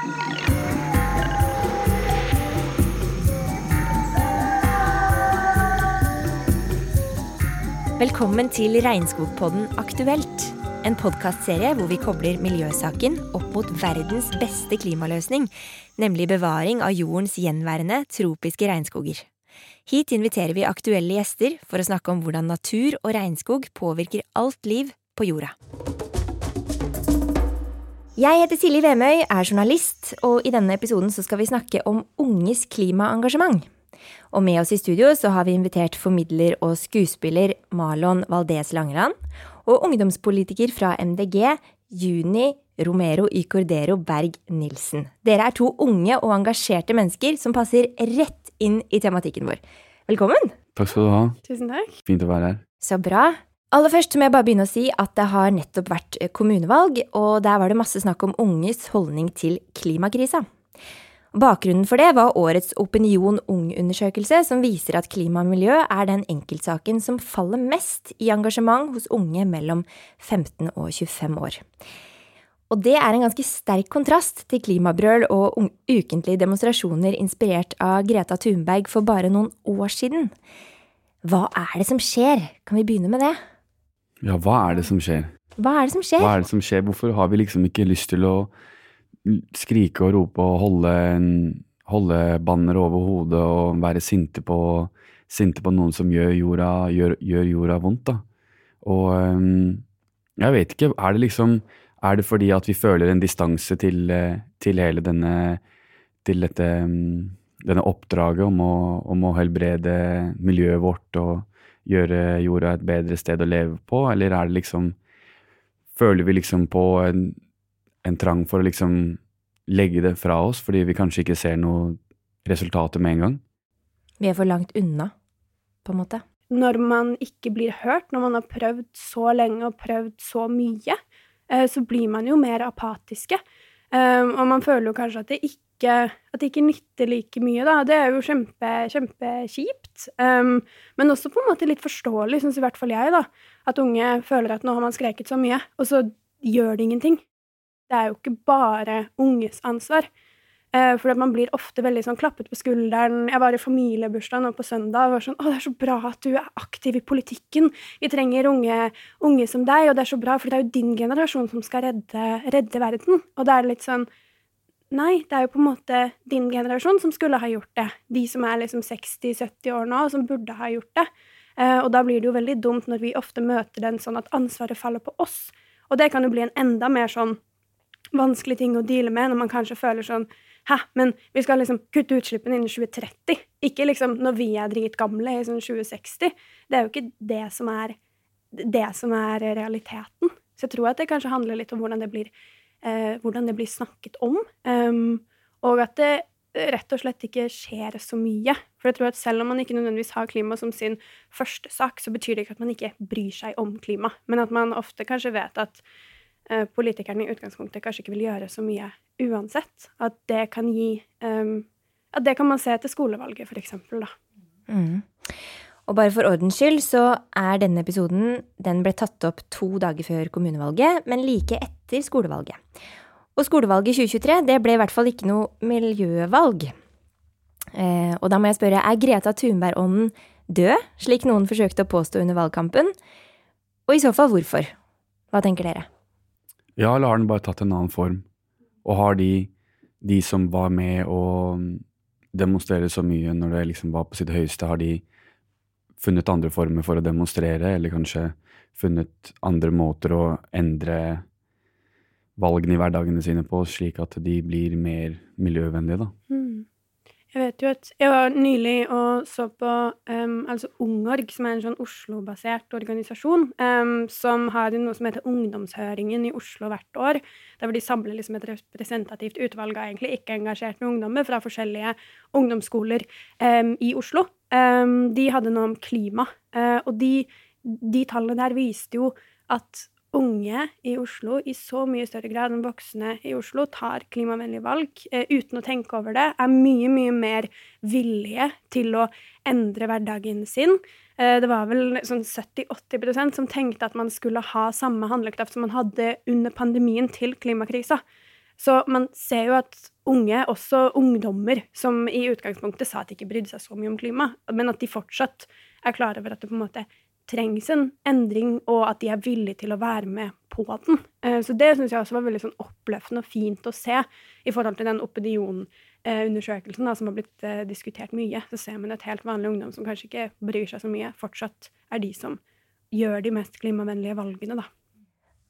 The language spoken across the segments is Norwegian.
Velkommen til Regnskogpodden Aktuelt. En podkastserie hvor vi kobler miljøsaken opp mot verdens beste klimaløsning, nemlig bevaring av jordens gjenværende tropiske regnskoger. Hit inviterer vi aktuelle gjester for å snakke om hvordan natur og regnskog påvirker alt liv på jorda. Jeg heter Silje Vemøy, er journalist, og i denne episoden skal vi snakke om unges klimaengasjement. Og med oss i studio så har vi invitert formidler og skuespiller Marlon Valdez Langeland og ungdomspolitiker fra MDG, Juni Romero y Cordero Berg Nilsen. Dere er to unge og engasjerte mennesker som passer rett inn i tematikken vår. Velkommen! Takk skal du ha. Tusen takk. Fint å være her. Så bra. Aller først må jeg bare begynne å si at det har nettopp vært kommunevalg, og der var det masse snakk om unges holdning til klimakrisa. Bakgrunnen for det var årets Opinion Ung-undersøkelse, som viser at klima og miljø er den enkeltsaken som faller mest i engasjement hos unge mellom 15 og 25 år. Og det er en ganske sterk kontrast til klimabrøl og ukentlige demonstrasjoner inspirert av Greta Thunberg for bare noen år siden. Hva er det som skjer? Kan vi begynne med det? Ja, hva er det som skjer? Hva er det som skjer? Hva er det som skjer? Hvorfor har vi liksom ikke lyst til å skrike og rope og holde, holde banner over hodet og være sinte på, sinte på noen som gjør jorda, gjør, gjør jorda vondt, da. Og um, jeg vet ikke, er det liksom Er det fordi at vi føler en distanse til, til hele denne Til dette denne oppdraget om å, om å helbrede miljøet vårt og gjøre jorda et bedre sted å leve på, eller er det liksom Føler vi liksom på en en trang for å liksom legge det fra oss fordi vi kanskje ikke ser noe resultater med en gang. Vi er for langt unna, på en måte. Når man ikke blir hørt, når man har prøvd så lenge og prøvd så mye, eh, så blir man jo mer apatiske. Eh, og man føler jo kanskje at det ikke, at det ikke nytter like mye, da. Det er jo kjempe, kjempekjipt. Um, men også på en måte litt forståelig, syns i hvert fall jeg, da. At unge føler at nå har man skreket så mye, og så gjør det ingenting det er jo ikke bare unges ansvar. Uh, for man blir ofte veldig sånn klappet på skulderen. Jeg var i familiebursdag nå på søndag og var sånn 'Å, det er så bra at du er aktiv i politikken. Vi trenger unge, unge som deg, og det er så bra, for det er jo din generasjon som skal redde, redde verden.' Og det er litt sånn Nei, det er jo på en måte din generasjon som skulle ha gjort det. De som er liksom 60-70 år nå, som burde ha gjort det. Eh, og da blir det jo veldig dumt når vi ofte møter den sånn at ansvaret faller på oss. Og det kan jo bli en enda mer sånn vanskelig ting å deale med når man kanskje føler sånn Hæ, men vi skal liksom kutte utslippene innen 2030, ikke liksom når vi er dritgamle i sånn 2060. Det er jo ikke det som er det som er realiteten. Så jeg tror at det kanskje handler litt om hvordan det blir, hvordan det blir snakket om. Og at det rett og slett ikke skjer så mye. For jeg tror at selv om man ikke nødvendigvis har klima som sin første sak, så betyr det ikke at man ikke bryr seg om klima, men at man ofte kanskje vet at Eh, politikerne i utgangspunktet kanskje ikke vil gjøre så mye uansett. At det kan gi um, At det kan man se etter skolevalget, for eksempel, da. Mm. Og bare for ordens skyld så er denne episoden Den ble tatt opp to dager før kommunevalget, men like etter skolevalget. Og skolevalget i 2023 det ble i hvert fall ikke noe miljøvalg. Eh, og da må jeg spørre, er Greta Thunberg-ånden død, slik noen forsøkte å påstå under valgkampen? Og i så fall hvorfor? Hva tenker dere? Ja, eller har den bare tatt en annen form? Og har de, de som var med å demonstrere så mye når det liksom var på sitt høyeste, har de funnet andre former for å demonstrere, eller kanskje funnet andre måter å endre valgene i hverdagene sine på, slik at de blir mer miljøvennlige, da? Mm. Jeg vet jo at jeg var nylig og så på um, altså Ungorg, som er en sånn Oslo-basert organisasjon, um, som har noe som heter Ungdomshøringen i Oslo hvert år. Der hvor de samler liksom et representativt utvalg av egentlig ikke-engasjerte ungdommer fra forskjellige ungdomsskoler um, i Oslo. De hadde noe om klima, uh, og de, de tallene der viste jo at unge i Oslo i så mye større grad enn voksne i Oslo tar klimavennlige valg uh, uten å tenke over det, er mye, mye mer villige til å endre hverdagen sin. Uh, det var vel sånn 70-80% som tenkte at man skulle ha samme handlekraft som man hadde under pandemien til klimakrisa. Så man ser jo at unge, også ungdommer, som i utgangspunktet sa at de ikke brydde seg så mye om klima, men at de fortsatt er klar over at det på en måte trengs en endring, og at de er villige til å være med på den. Eh, så det syns jeg også var veldig sånn oppløftende og fint å se i forhold til den opinionundersøkelsen da, som har blitt eh, diskutert mye. Så ser man et helt vanlig ungdom som kanskje ikke bryr seg så mye, fortsatt er de som gjør de mest klimavennlige valgene, da.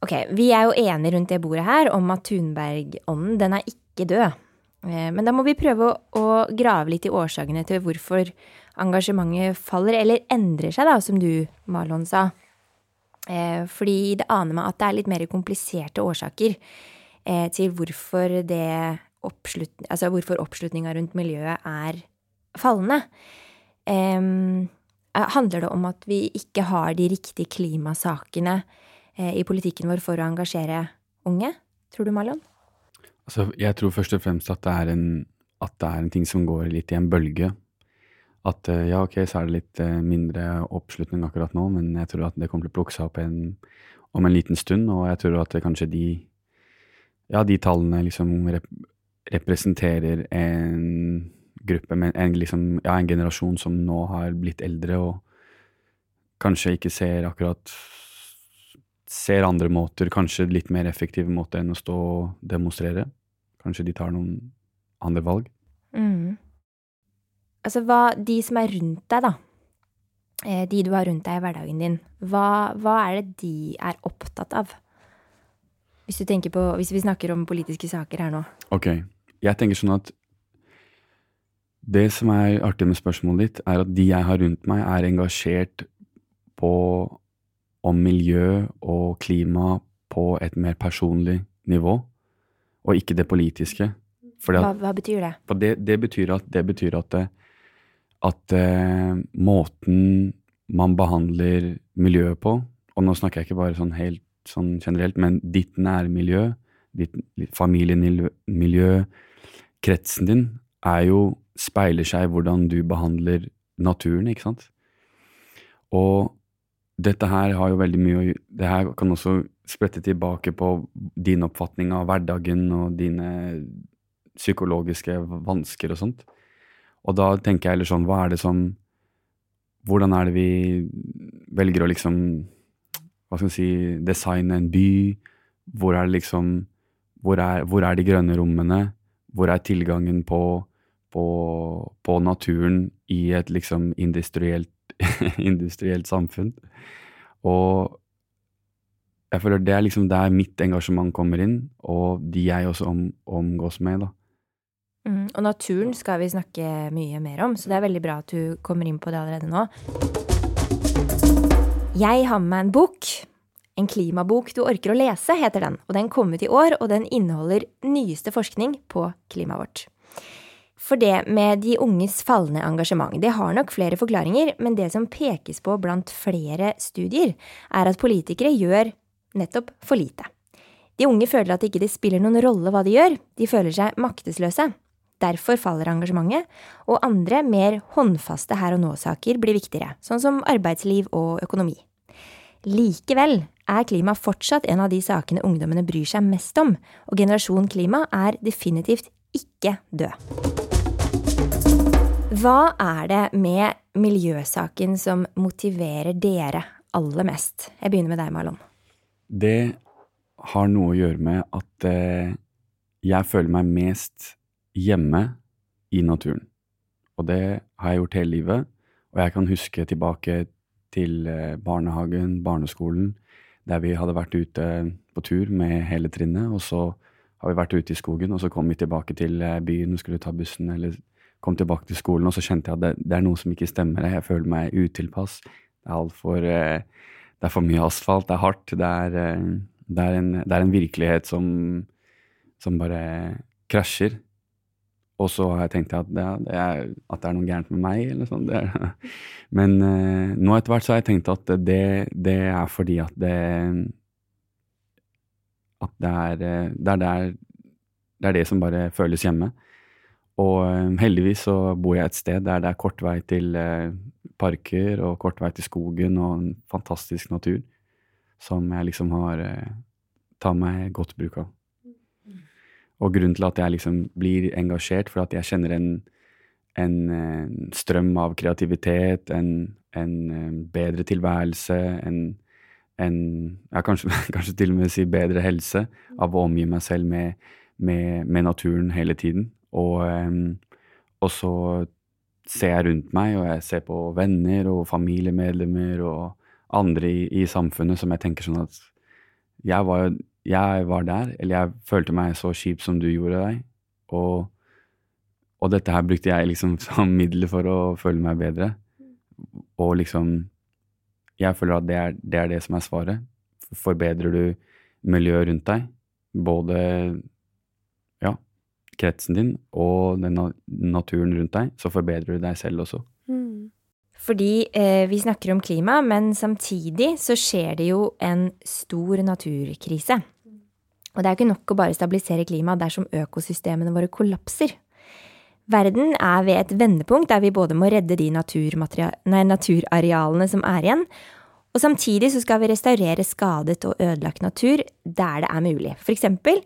Ok, Vi er jo enige rundt det bordet her om at Thunberg-ånden den er ikke død. Eh, men da må vi prøve å, grave litt i årsakene til hvorfor engasjementet faller, eller endrer seg, da, som du, Marlon, sa. Eh, fordi det aner meg at det er litt mer kompliserte årsaker eh, til hvorfor oppslut, altså hvorfor oppslutninga rundt miljøet er fallende. handler det om at vi ikke har de riktige klimasakene i politikken vår for å engasjere unge? Tror du, Marlon? Altså, jeg tror først og fremst at det, er en, det er en ting som går litt i en bølge. At eh, ja, ok, så er det litt eh, mindre oppslutning akkurat nå, men jeg tror at det kommer til å plukke seg opp en, om en liten stund, og jeg tror at kanskje de ja, de tallene liksom rep representerer en gruppe, med en, liksom, ja, en generasjon som nå har blitt eldre og kanskje ikke ser akkurat ser andre måter, kanskje litt mer effektive måter enn å stå og demonstrere. Kanskje de tar noen andre valg. Mm. Altså hva De som er rundt deg, da. Eh, de du har rundt deg i hverdagen din. Hva, hva er det de er opptatt av? Hvis, på, hvis vi snakker om politiske saker her nå. Ok. Jeg tenker sånn at det som er artig med spørsmålet ditt, er at de jeg har rundt meg, er engasjert på om miljø og klima på et mer personlig nivå, og ikke det politiske. At, hva, hva, betyr det? Det, det, betyr at, det betyr at, at uh, måten man behandler miljøet på, og nå snakker jeg ikke bare sånn helt sånn generelt, men ditt nærmiljø, ditt familiemiljø, kretsen din, er jo speiler seg i hvordan du behandler naturen, ikke sant? Og dette her har jo veldig mye å Det her kan også sprette tilbake på din oppfatning av hverdagen og dine psykologiske vansker og sånt. Og da tenker jeg heller sånn, hva er det som Hvordan er det vi velger å liksom Hva skal vi si Designe en by? Hvor er det liksom Hvor er, hvor er de grønne rommene? Hvor er tilgangen på, på, på naturen i et liksom industrielt industrielt samfunn. Og jeg føler det er liksom der mitt engasjement kommer inn, og de jeg også om, omgås med, da. Mm, og naturen skal vi snakke mye mer om, så det er veldig bra at du kommer inn på det allerede nå. Jeg har med meg en bok. En klimabok du orker å lese, heter den. Og den kom ut i år, og den inneholder nyeste forskning på klimaet vårt. For det med de unges fallende engasjement, det har nok flere forklaringer, men det som pekes på blant flere studier, er at politikere gjør nettopp for lite. De unge føler at det ikke spiller noen rolle hva de gjør, de føler seg maktesløse. Derfor faller engasjementet, og andre, mer håndfaste her og nå-saker blir viktigere, sånn som arbeidsliv og økonomi. Likevel er klima fortsatt en av de sakene ungdommene bryr seg mest om, og generasjon klima er definitivt ikke død. Hva er det med miljøsaken som motiverer dere aller mest? Jeg begynner med deg, Marlon. Det har noe å gjøre med at eh, jeg føler meg mest hjemme i naturen. Og det har jeg gjort hele livet. Og jeg kan huske tilbake til eh, barnehagen, barneskolen, der vi hadde vært ute på tur med hele trinnet. Og så har vi vært ute i skogen, og så kom vi tilbake til eh, byen og skulle ta bussen eller kom tilbake til skolen, og så kjente jeg at det, det er noe som ikke stemmer. Jeg føler meg utilpass. Det er altfor eh, Det er for mye asfalt, det er hardt. Det er, eh, det er, en, det er en, virkelighet som, som bare krasjer. Og så har jeg tenkt at det, er, at det er noe gærent med meg, eller sånn. Men uh, nå etter hvert så har jeg tenkt at det, det er fordi at det At det er det, er, det er det som bare føles hjemme. Og eh, heldigvis så bor jeg et sted der det er kort vei til eh, parker og kort vei til skogen og en fantastisk natur som jeg liksom har eh, tar meg godt bruk av. Og grunnen til at jeg liksom blir engasjert, for at jeg kjenner en, en, strøm av kreativitet, en, en, bedre tilværelse, en, ja, kanskje, kanskje, til og med si bedre helse, av å omgi meg selv med, med, med naturen hele tiden. Og, og så ser jeg rundt meg, og jeg ser på venner og familiemedlemmer og andre i, i samfunnet som jeg tenker sånn at jeg var, jeg var, der, eller jeg følte meg så kjip som du gjorde deg, og, og dette her brukte jeg liksom som middel for å føle meg bedre. Og liksom Jeg føler at det er, det er det som er svaret. Forbedrer du miljøet rundt deg, både kretsen din og den naturen rundt deg, så forbedrer du deg selv også. Mm. Fordi eh, vi snakker om klima, men samtidig så skjer det jo en stor naturkrise. Og det er jo ikke nok å bare stabilisere klimaet dersom økosystemene våre kollapser. Verden er ved et vendepunkt der vi både må redde de nei, naturarealene som er igjen, og samtidig så skal vi restaurere skadet og ødelagt natur der det er mulig. For eksempel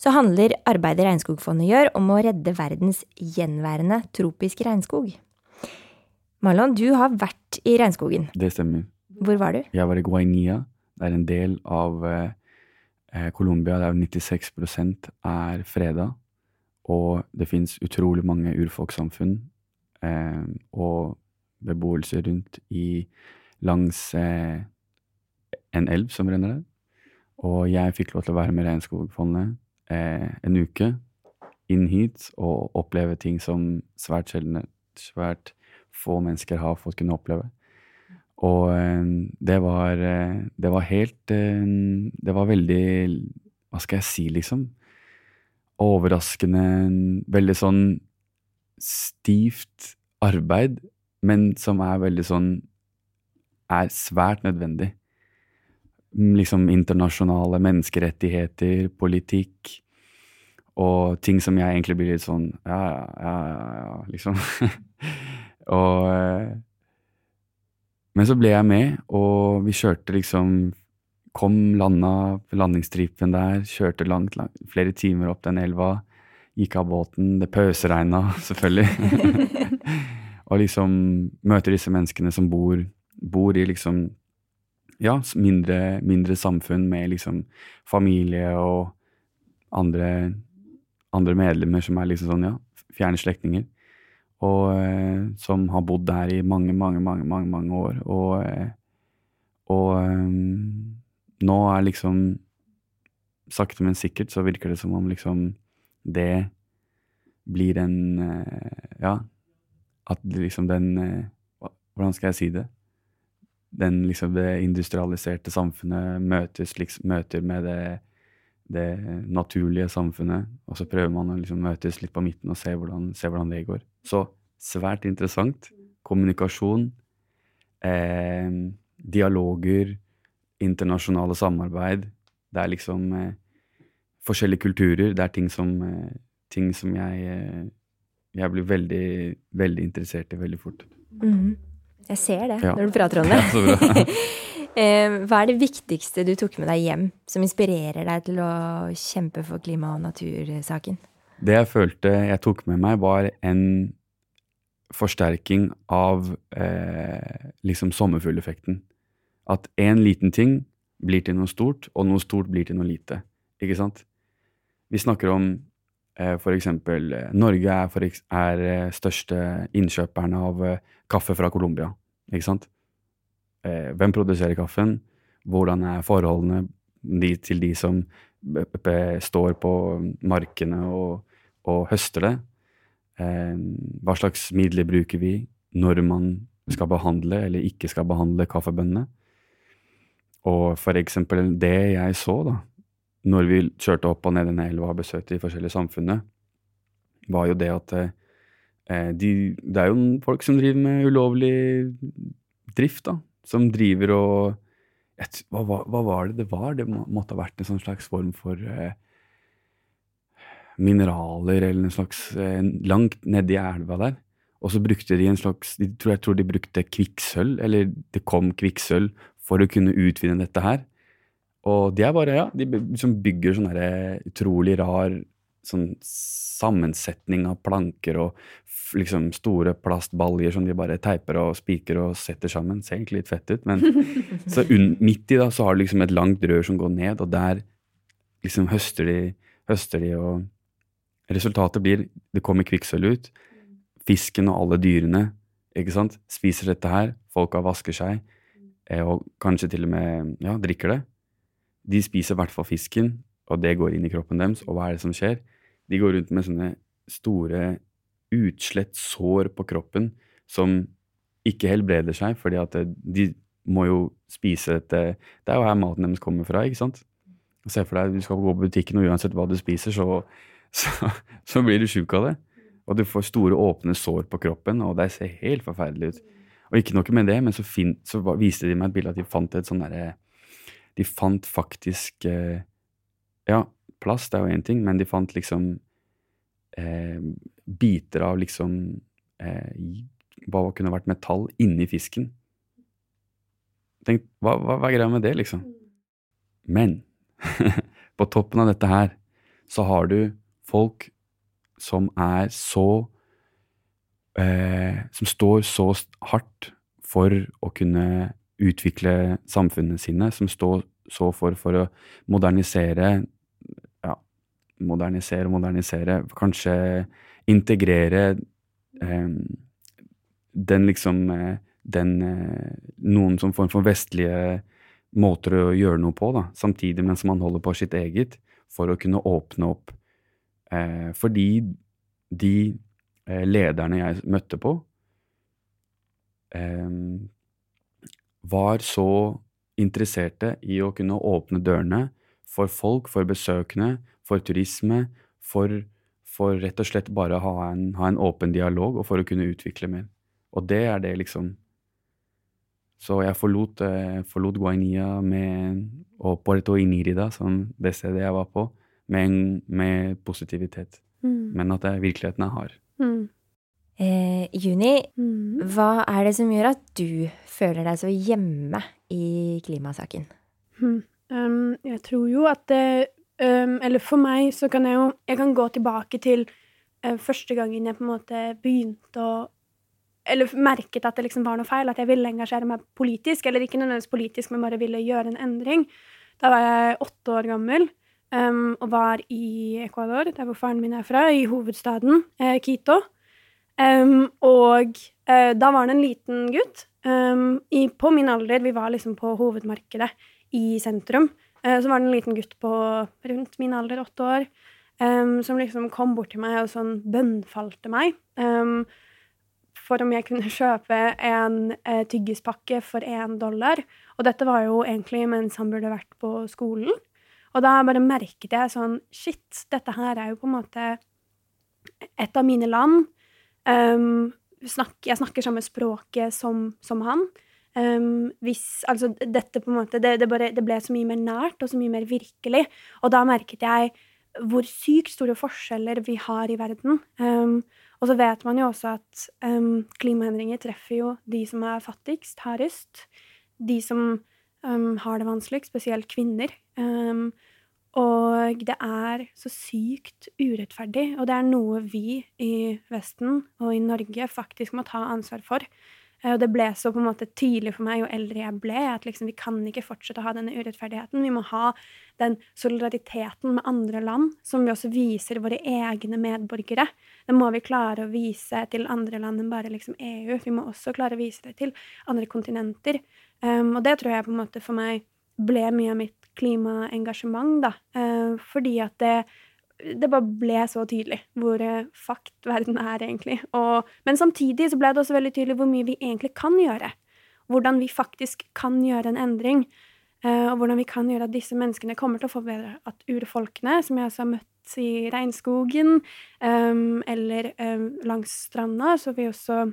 så handler arbeidet Regnskogfondet gjør om å redde verdens gjenværende tropiske regnskog. Marlon, du har vært i regnskogen. Det stemmer. Hvor var du? Jeg var i Guainia. Det er en del av eh, Colombia der 96% er freda. Og det fins utrolig mange urfolkssamfunn eh, og beboelse rundt i langs eh, en elv som renner der. Og jeg fikk lov til å være med Regnskogfondet eh, en uke inn hit og oppleve ting som svært sjeldne, svært få mennesker har fått kunne oppleve. Og eh, det var, eh, det var helt eh, Det var veldig Hva skal jeg si, liksom? Overraskende Veldig sånn stivt arbeid, men som er veldig sånn Er svært nødvendig. Liksom internasjonale menneskerettigheter, politikk og ting som jeg egentlig blir litt sånn Ja, ja, ja, ja, liksom. Og eh, Men så ble jeg med, og vi kjørte liksom Kom, landa landingsstripen der, kjørte langt, langt, flere timer opp den elva. Gikk av båten. Det pøsregna, selvfølgelig. og liksom møter disse menneskene som bor, bor i liksom ja, mindre, mindre, samfunn med liksom familie og andre, andre medlemmer som er liksom sånn, ja, fjerne slektninger og eh, som har bodd der i mange, mange, mange, mange, mange år. Og, eh, og eh, nå er liksom Sakte, men sikkert så virker det som om liksom det blir en Ja, at liksom den Hvordan skal jeg si det? Den liksom det industrialiserte samfunnet møtes, liksom, møter med det, det naturlige samfunnet, og så prøver man å liksom møtes litt på midten og se hvordan, se hvordan det går. Så svært interessant. Kommunikasjon, eh, dialoger, internasjonale samarbeid. Det er liksom eh, forskjellige kulturer. Det er ting som, eh, ting som jeg, eh, jeg blir veldig, veldig interessert i veldig fort. Mm. Jeg ser det ja. når du prater om det. Ja, eh, Hva er det viktigste du tok med deg hjem, som inspirerer deg til å kjempe for klima- og natursaken? Det jeg følte jeg tok med meg, var en forsterking av eh, liksom sommerfugleffekten. At én liten ting blir til noe stort, og noe stort blir til noe lite. Ikke sant? Vi snakker om eh, for eksempel eh, Norge er, for, er eh, største innkjøperen av kaffe fra Colombia. Ikke sant? Hvem produserer kaffen? Hvordan er forholdene de, til de som står på markene og, og høster det? Hva slags midler bruker vi når man skal behandle eller ikke skal behandle kaffebønnene? Og for eksempel det jeg så da, når vi kjørte opp og ned denne elva og besøkte de forskjellige samfunnene, var jo det at eh, de, Det er jo folk som driver med ulovlig drift, da. Som driver og et, hva, hva, var det det var? Det måtte ha vært en sånn slags form for eh, mineraler eller en slags eh, Langt nedi elva der. Og så brukte de en slags de, tror Jeg tror de brukte kvikksølv, eller det kom kvikksølv for å kunne utvinne dette her. Og de er bare, ja, de liksom bygger sånn utrolig rar sånn sammensetning av planker og liksom store plastbaljer som de bare teiper og spiker og setter sammen. Ser egentlig litt fett ut, men så midt i da så har du liksom et langt rør som går ned, og der liksom høster de, høster de og Resultatet blir det kommer kvikksølv ut. Fisken og alle dyrene ikke sant, spiser dette her. Folka vasker seg, eh, og kanskje til og med ja, drikker det. De spiser i hvert fall fisken, og det går inn i kroppen deres. Og hva er det som skjer? De går rundt med sånne store utslett sår på kroppen som ikke helbreder seg, fordi at de må jo spise dette Det er jo her maten deres kommer fra, ikke sant? Se for deg, du skal gå på butikken, og uansett hva du spiser, så, så, så blir du sjuk av det. Og du får store, åpne sår på kroppen, og det ser helt forferdelig ut. Og ikke noe med det, men så, fin, så viste de meg et bilde at de fant et sånn derre De fant faktisk eh, Ja, plast er jo én ting, men de fant liksom eh, biter av liksom eh, Hva kunne vært metall inni fisken. Tenk, hva, hva, hva er greia med det, liksom? Men på toppen av dette her så har du folk som er så eh, Som står så hardt for å kunne utvikle samfunnene sine, som står så for for å modernisere Ja, modernisere og modernisere. Kanskje integrere eh, den liksom eh, den Noen som form for vestlige måter å gjøre noe på, da, samtidig mens man holder på sitt eget, for å kunne åpne opp. Eh, fordi de eh, lederne jeg møtte på, eh, var så interesserte i å kunne åpne dørene for folk, for besøkende, for turisme, for, for rett og slett bare å ha en, ha en åpen dialog, og for å kunne utvikle mer. Og det er det, liksom. Så jeg forlot, eh, forlot Guainia med, og Puerto Inirida, som det stedet jeg var på, med, med positivitet. Mm. Men at det, virkeligheten er hard. Mm. Eh, Juni, Mm. hva er det som gjør at du føler deg så hjemme i klimasaken? Hmm. Um, jeg tror jo at det um, Eller for meg så kan jeg jo Jeg kan gå tilbake til uh, første gangen jeg på en måte begynte å Eller merket at det liksom var noe feil, at jeg ville engasjere meg politisk. Eller ikke nødvendigvis politisk, men bare ville gjøre en endring. Da var jeg åtte år gammel um, og var i Ecuador, der hvor faren min er fra, i hovedstaden eh, Quito. Um, og uh, da var det en liten gutt um, i, på min alder, vi var liksom på hovedmarkedet i sentrum. uh, så var det en liten gutt på rundt min alder, åtte år, um, som liksom kom bort til meg og sånn bønnfalte meg. For om jeg kunne kjøpe en uh, tyggispakke for én dollar. Og dette var jo egentlig mens han burde vært på skolen. Og da bare merket jeg sånn Shit, dette her er jo på en måte et av mine land. Um, snakk, jeg snakker samme språket som, som han. Um, hvis, altså, dette på en måte, det, det, bare, det ble så mye mer nært og så mye mer virkelig. Og da merket jeg hvor sykt store forskjeller vi har i verden. Um, og så vet man jo også at um, klimaendringer treffer jo de som er fattigst, hardest. De som har det vanskeligst, spesielt kvinner. Um, og det er så sykt urettferdig, og det er noe vi i Vesten og i Norge faktisk må ta ansvar for. Eh, Og det ble så på en måte tydelig for meg jo eldre jeg ble, at liksom vi kan ikke fortsette å ha denne urettferdigheten. Vi må ha den solidariteten med andre land, som vi også viser våre egne medborgere. Det må vi klare å vise til andre land enn bare liksom EU. Vi må også klare å vise det til andre kontinenter. Um, og det tror jeg på en måte for meg ble mye av mitt klimaengasjement, da. Eh, fordi at det, det bare ble så tydelig hvor eh, fakt verden er, egentlig. Og, men samtidig så ble det også veldig tydelig hvor mye vi egentlig kan gjøre. Hvordan vi faktisk kan gjøre en endring. eh, og hvordan vi kan gjøre at disse menneskene kommer til å forbedre at urfolkene, som jeg også har møtt i regnskogen, eller langs stranda, så vi også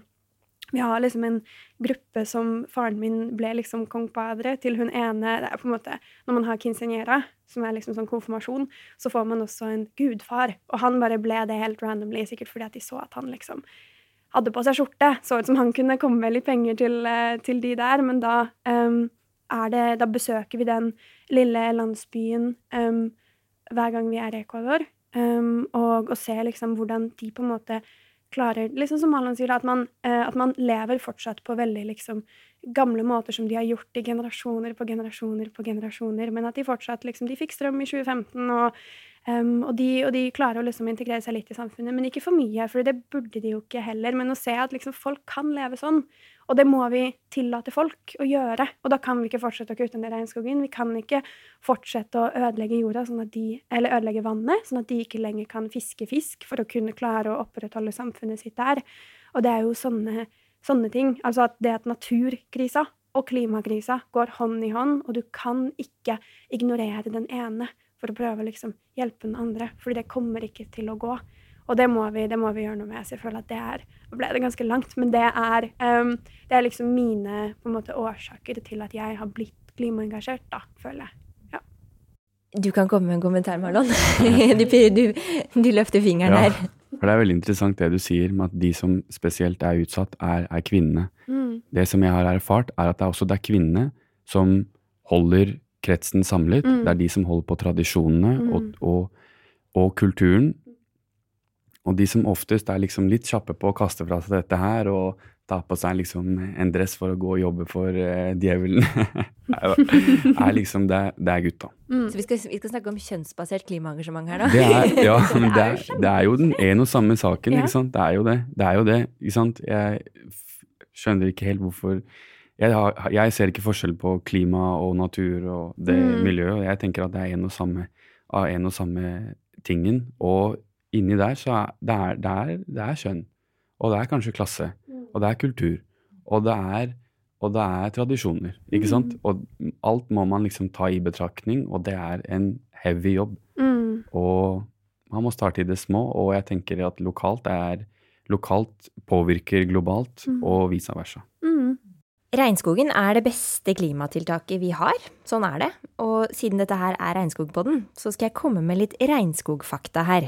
vi har liksom en gruppe som faren min ble liksom kong padre til hun ene Det er på en måte Når man har quinceañera, som er liksom sånn konfirmasjon, så får man også en gudfar. Og han bare ble det helt randomly, sikkert fordi at de så at han liksom hadde på seg skjorte. Så ut som han kunne komme med litt penger til, eh, til de der, men da um, det Da besøker vi den lille landsbyen um, hver gang vi er i Ecuador. Um, og og ser liksom hvordan de på en måte klarer Liksom som Malin sier, at man, uh, at man lever fortsatt på veldig liksom gamle måter som de har gjort i generasjoner på generasjoner på generasjoner, men at de fortsatt liksom De fikk strøm i 2015, og Um, og, de, og, de, klarer å liksom integrere seg litt i samfunnet, men ikke for mye, for det burde de jo ikke heller. Men å se at liksom folk kan leve sånn, og det må vi tillate folk å gjøre. Og da kan vi ikke fortsette å kutte ned regnskogen. Vi kan ikke fortsette å ødelegge jorda, sånn at de, eller ødelegge vannet, sånn at de ikke lenger kan fiske fisk for å kunne klare å opprettholde samfunnet sitt der. Og det er jo sånne, sånne ting. Altså at det at naturkrisa og klimakrisa går hånd i hånd, og du kan ikke ignorere den ene for å prøve å liksom hjelpe den andre. Fordi det kommer ikke til å gå. Og det må vi, det må vi gjøre noe med. Så jeg føler at det er Nå ble det ganske langt, men det er, um, det er liksom mine på en måte, årsaker til at jeg har blitt klimaengasjert, da, føler jeg. Ja. Du kan komme med en kommentar, Marlon. du, du, du, løfter fingeren ja, her. For det er veldig interessant det du sier med at de som spesielt er utsatt, er, er kvinnene. Mm. Det som jeg har erfart, er at det er også det er kvinnene som holder kretsen samlet. Mm. Det er de som holder på tradisjonene mm. og, og, og, kulturen. Og de som oftest er liksom litt kjappe på å kaste fra seg dette her og ta på seg liksom en dress for å gå og jobbe for uh, djevelen, er liksom det, det er gutta. Mm. Så vi skal, vi skal, snakke om kjønnsbasert klimaengasjement her, da? Det er, ja, men det er, det er, jo den en og samme saken, ja. ikke sant. Det er jo det. Det er jo det, ikke sant. Jeg skjønner ikke helt hvorfor jeg, har, jeg, ser ikke forskjell på klima og natur og det mm. miljøet. Jeg tenker at det er en og samme, en og samme tingen. Og inni der så er det, er, det, er, det er kjønn. Og det er kanskje klasse. Mm. Og det er kultur. Og det er, og det er tradisjoner. Ikke sant? Mm. Og alt må man liksom ta i betraktning, og det er en heavy jobb. Mm. Og man må starte i det små, og jeg tenker at lokalt er Lokalt påvirker globalt, mm. og vice versa. Mm. Regnskogen er det beste klimatiltaket vi har, sånn er det. Og siden dette her er Regnskogpodden, så skal jeg komme med litt regnskogfakta her.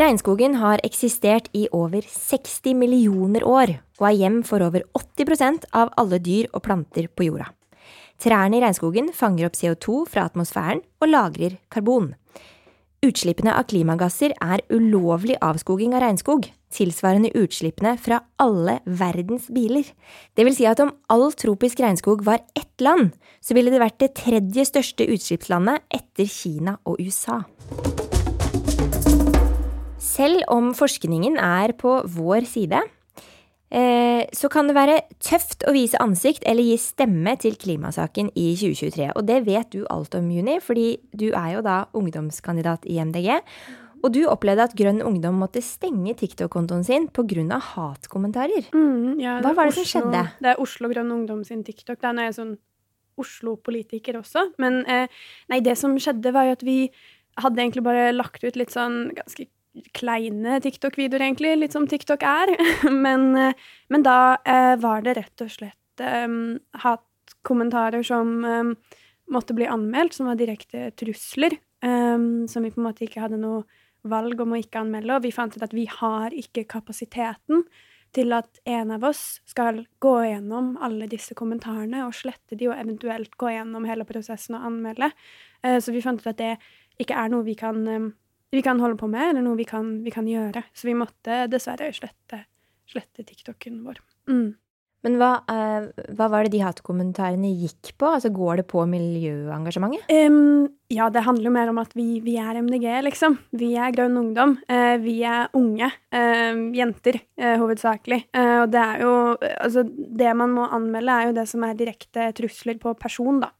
Regnskogen har eksistert i over 60 millioner år, og er hjem for over 80% av alle dyr og planter på jorda. Trærne i regnskogen fanger opp CO2 fra atmosfæren og lagrer karbon. Utslippene av klimagasser er ulovlig avskoging av regnskog, tilsvarende utslippene fra alle verdens biler. Det vil si at om all tropisk regnskog var ett land, så ville det vært det tredje største utslippslandet etter Kina og USA. Selv om forskningen er på vår side, så kan det være tøft å vise ansikt eller gi stemme til klimasaken i 2023. Og det vet du alt om, Juni, fordi du er jo da ungdomskandidat i MDG. Og du opplevde at Grønn Ungdom måtte stenge TikTok-kontoen sin pga. hatkommentarer. Mm, ja, Hva var det Oslo, som skjedde? Det er Oslo Grønn Ungdom sin TikTok. Den er sånn Oslo-politiker også. Men eh, nei, det som skjedde, var jo at vi hadde egentlig bare lagt ut litt sånn ganske kleine TikTok-videoer, egentlig. Litt som TikTok er. men, eh, men, da eh, var det rett og slett um, hatkommentarer som um, måtte bli anmeldt, som var direkte trusler. Um, som vi på en måte ikke hadde noe valg om å ikke anmelde. Og vi fant ut at vi har ikke kapasiteten til at en av oss skal gå gjennom alle disse kommentarene og slette de, og eventuelt gå gjennom hele prosessen og anmelde. Uh, så vi fant ut at det ikke er noe vi kan vi kan holde på med, eller noe vi kan, vi kan gjøre. Så vi måtte dessverre slette, slette TikToken vår. Mm. Men hva, uh, hva, var det de hatkommentarene gikk på? Altså Går det på miljøengasjementet? Um, ja, det handler jo mer om at vi, vi, er MDG, liksom. Vi er Grønn Ungdom. Uh, vi er unge. Uh, jenter, hovedsakelig. og det er jo Altså, det man må anmelde, er jo det som er direkte trusler på person, da.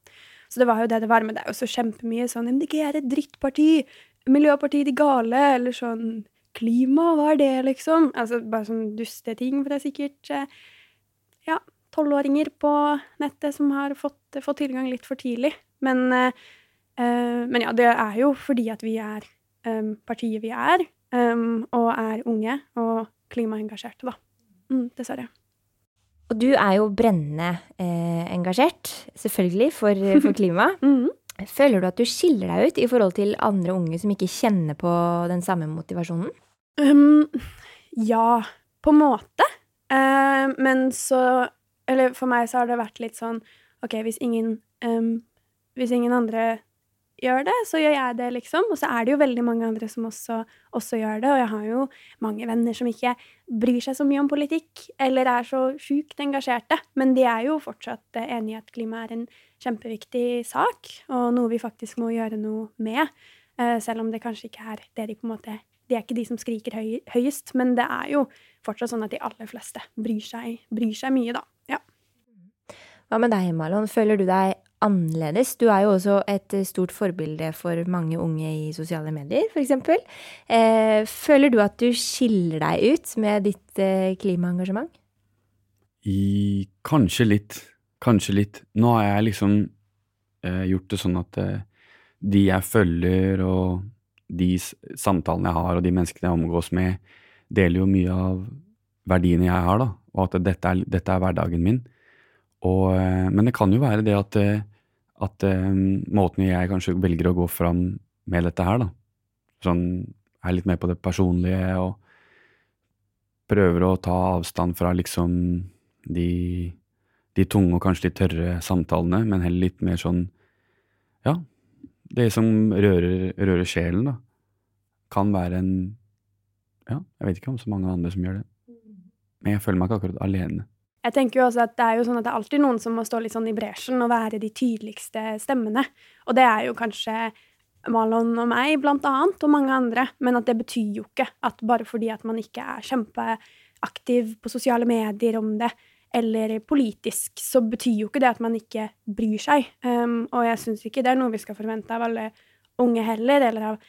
Så det var jo det det var. Men det er jo så kjempemye sånn MDG er et drittparti. Miljøpartiet De Gale, eller sånn Klima, hva er det, liksom? Altså bare sånn dusteting, for det er sikkert eh, ja, tolvåringer på nettet som har fått, fått, tilgang litt for tidlig. Men, uh, men, ja, det er jo fordi at vi er um, partiet vi er, um, og er unge og klimaengasjerte, da. Mm, dessverre. Og du er jo brennende eh, engasjert, selvfølgelig, for, for klima. mm. Føler du at du skiller deg ut i forhold til andre unge som ikke kjenner på den samme motivasjonen? Um, ja, på en måte. Uh, men så Eller for meg så har det vært litt sånn OK, hvis ingen, um, hvis ingen andre gjør det, så gjør jeg det, liksom. Og så er det jo veldig mange andre som også, også, gjør det. Og jeg har jo mange venner som ikke bryr seg så mye om politikk, eller er så sjukt engasjerte. Men de er jo fortsatt enige i at klima er en kjempeviktig sak, og noe vi faktisk må gjøre noe med. Eh, selv om det kanskje ikke er det de på en måte De er ikke de som skriker høy, høyest, men det er jo fortsatt sånn at de aller fleste bryr seg, bryr seg mye, da. Ja. Hva med deg, Malon? Føler du deg annerledes. Du er jo også et eh, stort forbilde for mange unge i sosiale medier, f.eks. Eh, føler du at du skiller deg ut med ditt eh, klimaengasjement? I kanskje litt. Kanskje litt. Nå har jeg liksom eh, gjort det sånn at eh, de jeg følger, og de samtalene jeg har, og de menneskene jeg omgås med, deler jo mye av verdiene jeg har, da. Og at dette er, dette er hverdagen min. Og, eh, men det kan jo være det at at eh, måten jeg kanskje velger å gå fram med dette her, da Sånn er litt mer på det personlige og prøver å ta avstand fra liksom de, de tunge og kanskje litt tørre samtalene, men heller litt mer sånn Ja, det som rører, rører sjelen, da, kan være en Ja, jeg vet ikke om så mange andre som gjør det. Men jeg føler meg ikke akkurat alene. Jeg tenker jo også at Det er jo sånn at det er alltid noen som må stå litt sånn i bresjen og være de tydeligste stemmene. Og det er jo kanskje Malon og meg, blant annet, og mange andre. Men at det betyr jo ikke at bare fordi at man ikke er kjempeaktiv på sosiale medier om det, eller politisk, så betyr jo ikke det at man ikke bryr seg. Um, og jeg syns ikke det er noe vi skal forvente av alle unge heller, eller av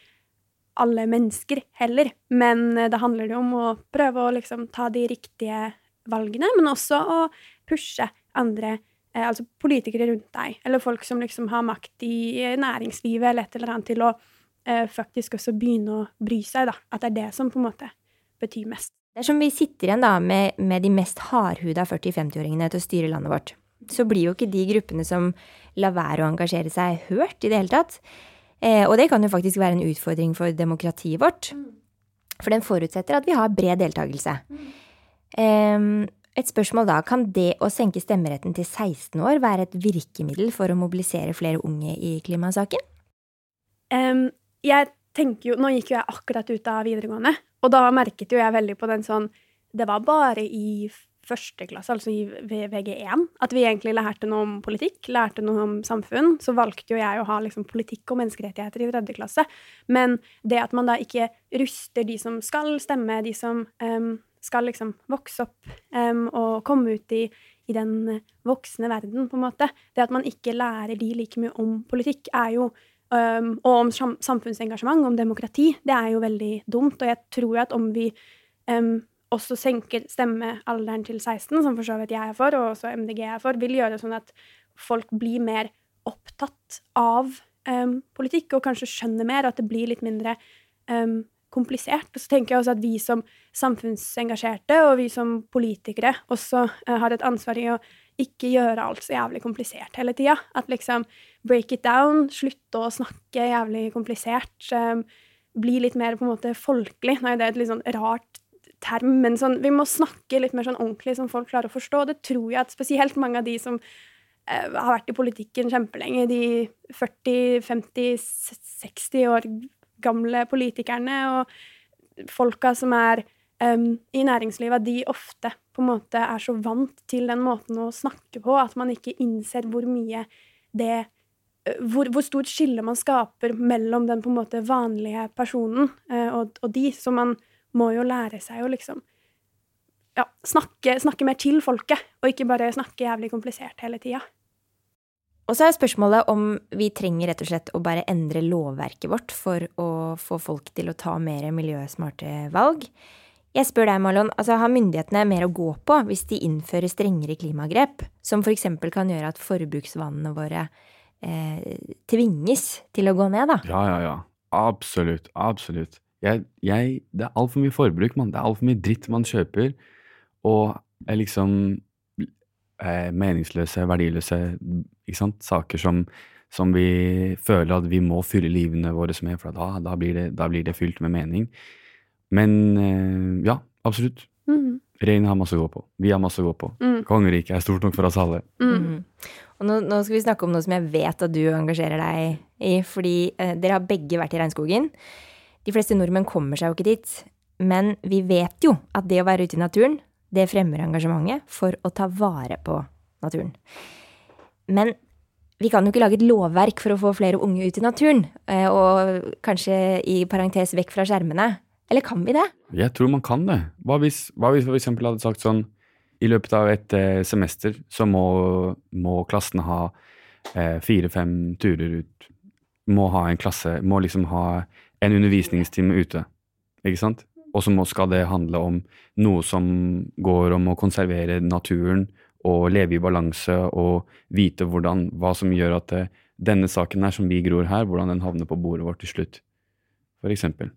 alle mennesker heller. Men det handler jo om å prøve å liksom ta de riktige valgene, men også å pushe andre, eh, altså politikere rundt deg, eller folk som liksom har makt i næringslivet eller et eller annet, til å eh, faktisk også begynne å bry seg, da. At det er det som på en måte betyr mest. Er vi sitter igjen da med, med de mest hardhuda 40-50-åringene til å styre landet vårt. Så blir jo ikke de gruppene som lar være å engasjere seg, hørt i det hele tatt. Eh, og det kan jo faktisk være en utfordring for demokratiet vårt. Mm. For den forutsetter at vi har bred deltakelse. Mm. Et spørsmål da, kan det å senke stemmeretten til 16 år være et virkemiddel for å mobilisere flere unge i klimasaken? Um, jeg tenker jo, Nå gikk jo jeg akkurat ut av videregående, og da merket jo jeg veldig på den sånn Det var bare i første klasse, altså i VG1, at vi egentlig lærte noe om politikk, lærte noe om samfunn. Så valgte jo jeg å ha liksom politikk og menneskerettigheter i tredje klasse. Men det at man da ikke ruster de som skal stemme, de som um, skal liksom vokse opp um, og komme ut i, i, den voksne verden, på en måte. Det at man ikke lærer de like mye om politikk, er jo um, Og om samfunnsengasjement, om demokrati, det er jo veldig dumt. Og jeg tror at om vi um, også senker stemmealderen til 16, som for så vidt jeg er for, og også MDG er for, vil gjøre sånn at folk blir mer opptatt av politikk, og kanskje skjønner mer, og at det blir litt mindre um, komplisert. Og så tenker jeg også at vi som samfunnsengasjerte og vi som politikere også uh, har et ansvar i å ikke gjøre alt så jævlig komplisert hele tida. At liksom break it down, slutte å snakke jævlig komplisert. Um, bli litt mer på en måte folkelig. Nei, det er et litt sånn rart term, men sånn, vi må snakke litt mer sånn ordentlig som folk klarer å forstå. Det tror jeg at spesielt mange av de som uh, har vært i politikken kjempelenge, de 40, 50, 60 år gamle politikerne og folka som er um, i næringslivet, de ofte på en måte er så vant til den måten å snakke på at man ikke innser hvor mye det hvor, hvor stort skille man skaper mellom den på en måte vanlige personen uh, og, og, de. Så man må jo lære seg å liksom ja, snakke, snakke mer til folket, og ikke bare snakke jævlig komplisert hele tida. Og så er spørsmålet om vi trenger rett og slett å bare endre lovverket vårt for å få folk til å ta mer miljøsmarte valg. Jeg spør deg, Marlon, altså har myndighetene mer å gå på hvis de innfører strengere klimagrep, som f.eks. kan gjøre at forbruksvanene våre eh, tvinges til å gå ned, da? Ja, ja, ja. Absolutt. Absolutt. Jeg, jeg, det er altfor mye forbruk, mann. Det er altfor mye dritt man kjøper. Og jeg liksom eh, meningsløse, verdiløse ikke sant? saker som, som, vi føler at vi må fylle livene våre med, for da, da, blir det, da, blir det, fylt med mening. Men eh, ja, absolutt. Mm. Regjeringen har masse å gå på. Vi har masse å gå på. Mm. Kongeriket er stort nok for oss alle. Mm. Mhm. Og nå, nå skal vi snakke om noe som jeg vet at du engasjerer deg i, fordi eh, dere har begge vært i regnskogen. De fleste nordmenn kommer seg jo ikke dit, men vi vet jo at det å være ute i naturen, det fremmer engasjementet for å ta vare på naturen. Men vi kan jo ikke lage et lovverk for å få flere unge ut i naturen, eh, og kanskje i parentes vekk fra skjermene. Eller kan vi det? Jeg tror man kan det. Hva hvis, hva hvis vi eksempel hadde sagt sånn I løpet av et eh, semester så må, må klassene ha eh, fire-fem turer ut. Må ha en klasse Må liksom ha en undervisningstime ute. Ikke sant? Og så skal det handle om noe som går om å konservere naturen og leve i balanse og vite hvordan, hva som gjør at eh, denne saken her som vi gror her, hvordan den havner på bordet vårt til slutt. Eksempel.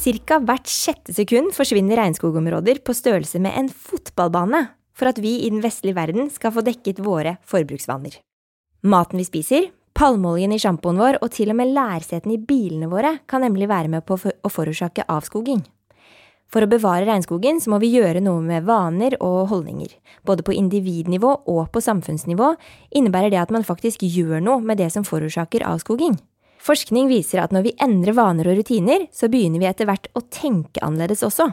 Cirka hvert sjette sekund forsvinner regnskogområder på størrelse med en fotballbane for at vi i den vestlige verden skal få dekket våre forbruksvaner. Maten vi spiser, palmeoljen i sjampoen vår og til og med lærsetene i bilene våre kan nemlig være med på å forårsake avskoging. For å bevare regnskogen så må vi gjøre noe med vaner og holdninger. Både på individnivå og på samfunnsnivå innebærer det at man faktisk gjør noe med det som forårsaker avskoging. Forskning viser at når vi endrer vaner og rutiner, så begynner vi etter hvert å tenke annerledes også.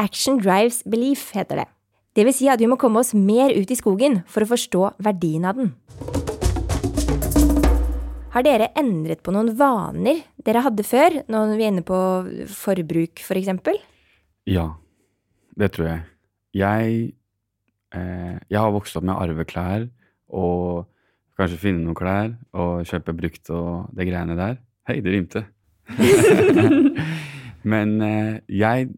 Action drives belief, heter det. Det vil si at vi må komme oss mer ut i skogen for å forstå verdien av den. Har dere endret på noen vaner dere hadde før, når vi er inne på forbruk for eksempel? Ja, det tror jeg. Jeg, eh, jeg har vokst opp med å arve klær og kanskje finne noen klær og kjøpe brukt og det greiene der. Hei, det rimte. Men eh, jeg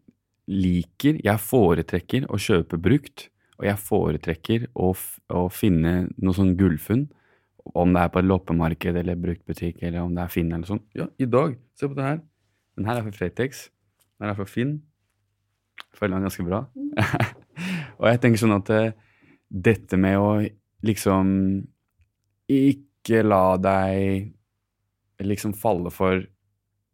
liker, jeg foretrekker å kjøpe brukt, og jeg foretrekker å, å finne noe sånn gullfunn. Om det er på et loppemarked eller bruktbutikk eller om det er Finn eller sånn. Ja, i dag, se på det her. Den her er fra Fretex. Den er fra Finn. Føler den ganske bra. og jeg tenker sånn at eh, dette med å liksom ikke la deg liksom falle for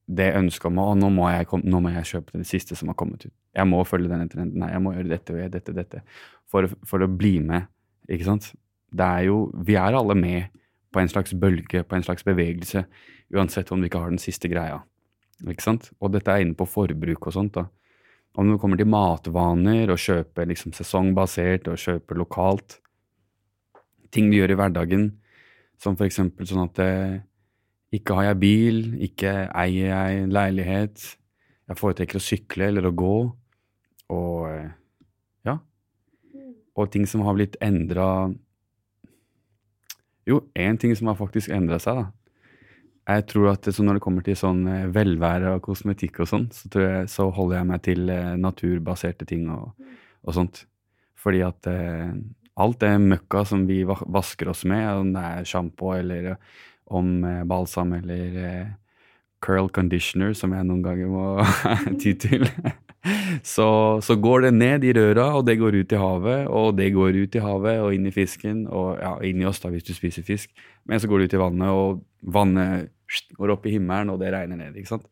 det ønsket om å nå må, jeg nå må jeg kjøpe det siste som har kommet ut. Jeg må følge denne trenden. Nei, jeg må gjøre dette og gjøre dette, dette. For, for å bli med, ikke sant? Det er jo Vi er alle med på en slags bølge, på en slags bevegelse, uansett om du ikke har den siste greia. Ikke sant? Og dette er inne på forbruk og sånt, da. Om det kommer til matvaner, og kjøper liksom sesongbasert, og kjøper lokalt. Ting du gjør i hverdagen, som for eksempel sånn at eh, ikke har jeg bil, ikke eier jeg en leilighet. Jeg foretrekker å sykle eller å gå. Og eh, ja. Og ting som har blitt endra Jo, én ting som har faktisk endra seg, da. Jeg tror at når det kommer til sånn eh, velvære og kosmetikk og sånn, så, så holder jeg meg til eh, naturbaserte ting og, og sånt. Fordi at eh, alt det møkka som vi vasker oss med, om det er sjampo eller eh, om balsam eller curl conditioner, som jeg noen ganger må ty til, så, så går det ned i røra, og det går ut i havet, og det går ut i havet og inn i fisken, og ja, inn i oss da hvis du spiser fisk, men så går det ut i vannet, og vannet går opp i himmelen, og det regner ned, ikke sant?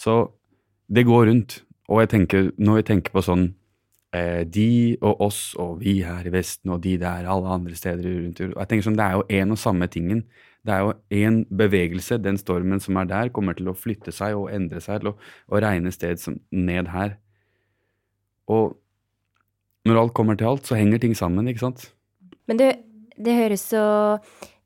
Så det går rundt, og jeg tenker, når jeg tenker på sånn eh, de og oss og vi her i Vesten og de der, alle andre steder rundt. og Jeg tenker sånn, Det er jo en og samme tingen. Det er jo én bevegelse. Den stormen som er der, kommer til å flytte seg og endre seg til å, å regne sted som, ned her. Og når alt kommer til alt, så henger ting sammen, ikke sant? Men det, det høres så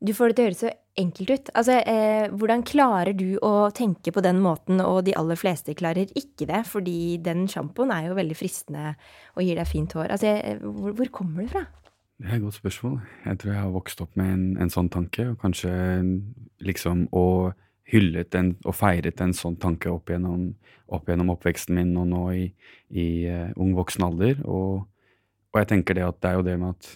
Du får det til å høres så enkelt ut. Altså, eh, hvordan klarer du å tenke på den måten, og de aller fleste klarer ikke det? Fordi den sjampoen er jo veldig fristende og gir deg fint hår. Altså, jeg- hvor, hvor kommer det fra? Det er et godt spørsmål. Jeg tror jeg har vokst opp med en, en sånn tanke, og kanskje liksom og hyllet en, og feiret en sånn tanke opp gjennom, opp gjennom oppveksten min og nå i, i uh, ung voksen alder. Og, og jeg tenker det at det er jo det med at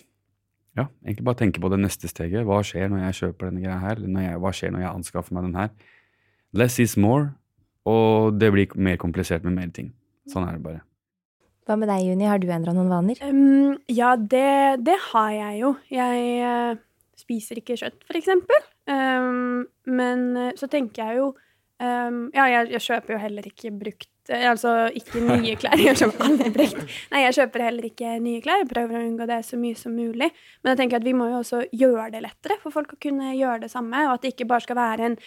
ja, egentlig bare tenke på det neste steget. Hva skjer når jeg kjøper denne greia her? Eller når jeg, hva skjer når jeg anskaffer meg den her? Less is more, og det blir mer komplisert med mer ting. Sånn er det bare. Hva med deg, Juni? Har du endra noen vaner? Um, ja, det, det har jeg jo. Jeg uh, spiser ikke kjøtt, for eksempel. Um, men eh, så tenker jeg jo um, Ja, jeg, jeg kjøper jo heller ikke brukt eh, Altså ikke nye klær. Jeg kjøper aldri brukt. Nei, jeg kjøper heller ikke nye klær. Jeg prøver å unngå det så mye som mulig. Men jeg tenker at vi må jo også gjøre det lettere for folk å kunne gjøre det samme, og at det ikke bare skal være en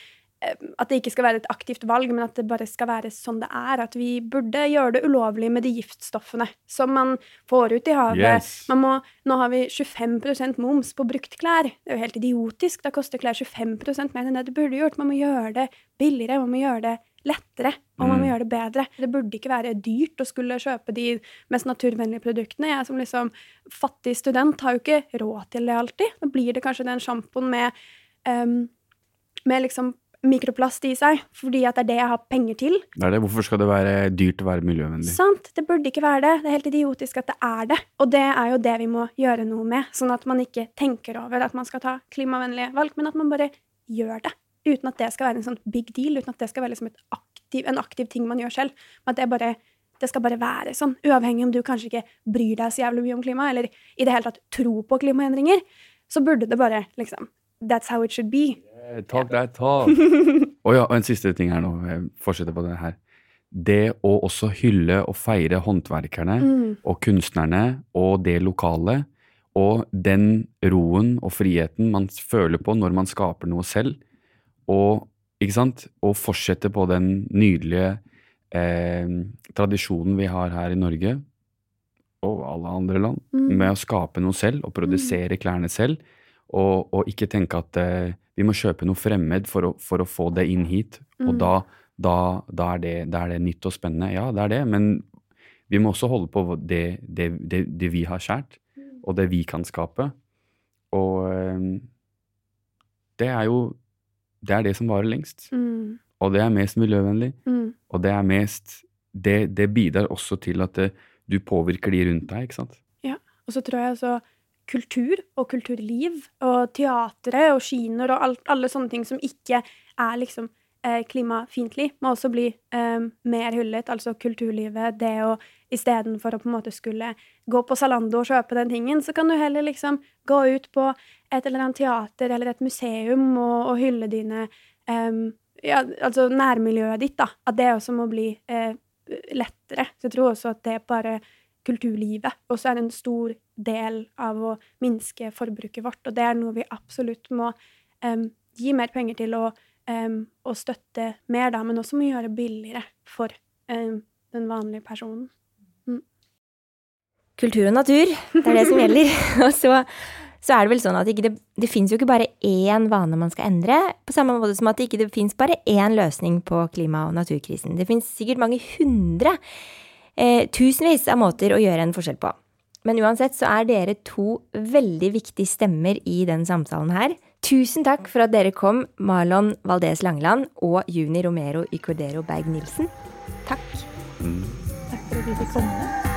at det ikke skal være et aktivt valg, men at det bare skal være sånn det er. At vi burde gjøre det ulovlig med de giftstoffene som man får ut i havet. Yes. Man må, nå har vi 25% moms på brukt klær. Det er jo helt idiotisk. Da koster klær 25% mer enn det det burde gjort. Man må gjøre det billigere, man må gjøre det lettere, og man må Mm. gjøre det bedre. Det burde ikke være dyrt å skulle kjøpe de mest naturvennlige produktene. Jeg som liksom fattig student har jo ikke råd til det alltid. Da blir det kanskje den sjampoen med, um, med liksom mikroplast i seg, fordi at det er det jeg har penger til. Det er det. Hvorfor skal det være dyrt å være miljøvennlig? Sant, det burde ikke være det. Det er helt idiotisk at det er det. Og det er jo det vi må gjøre noe med, sånn at man ikke tenker over at man skal ta klimavennlige valg, men at man bare gjør det. Uten at det skal være en sånn big deal, uten at det skal være liksom et aktiv, en aktiv ting man gjør selv. Men at det bare det skal bare være sånn, uavhengig om du kanskje ikke bryr deg så jævlig mye om klima, eller i det hele tatt tror på klimaendringer, så burde det bare liksom That's how it should be. Yeah, Talk that talk. Og ja, og en siste ting her nå. Jeg fortsetter på det her. Det å også hylle og feire håndverkerne Mm. og kunstnerne og det lokale, og den roen og friheten man føler på når man skaper noe selv, og, ikke sant? og fortsette på den nydelige eh, tradisjonen vi har her i Norge, og alle andre land, Mm. med å skape noe selv og produsere klærne selv, og, og ikke tenke at eh, vi må kjøpe noe fremmed for å, for å få det inn hit, og Mm. da, da, da, er det, da er det nytt og spennende. Ja, det er det, men vi må også holde på det, det, det, vi har skjært, og det vi kan skape. Og eh, det er jo det er det som varer lengst. Mm. Og det er mest miljøvennlig. Mm. Og det er mest Det, det bidrar også til at det, du påvirker de rundt deg, ikke sant? Og så tror jeg altså kultur og kulturliv og teatre og kinoer og alt, alle sånne ting som ikke er liksom eh, klimafiendtlig, må også bli um, mer hyllet. Altså kulturlivet, det å istedenfor å på en måte skulle gå på Zalando og kjøpe den tingen, så kan du heller liksom gå ut på et eller annet teater eller et museum og, og hylle dine um, ja, altså nærmiljøet ditt, da. At det også må bli uh, lettere. Så jeg tror også at det bare kulturlivet også er en stor del av å minske forbruket vårt, og det er noe vi absolutt må um, gi mer penger til og, um, og støtte mer, da, men også må gjøre billigere for um, den vanlige personen. Kultur og natur, det er det som gjelder. Og så, så er det vel sånn at det, det fins jo ikke bare én vane man skal endre, på samme måte som at det ikke fins bare én løsning på klima- og naturkrisen. Det fins sikkert mange hundre, eh, tusenvis av måter å gjøre en forskjell på. Men uansett så er dere to veldig viktige stemmer i den samtalen her. Tusen takk for at dere kom, Marlon Valdez Langeland og Juni Romero Icordero Berg-Nilsen. Takk. Mm. Takk for at vi fikk komme.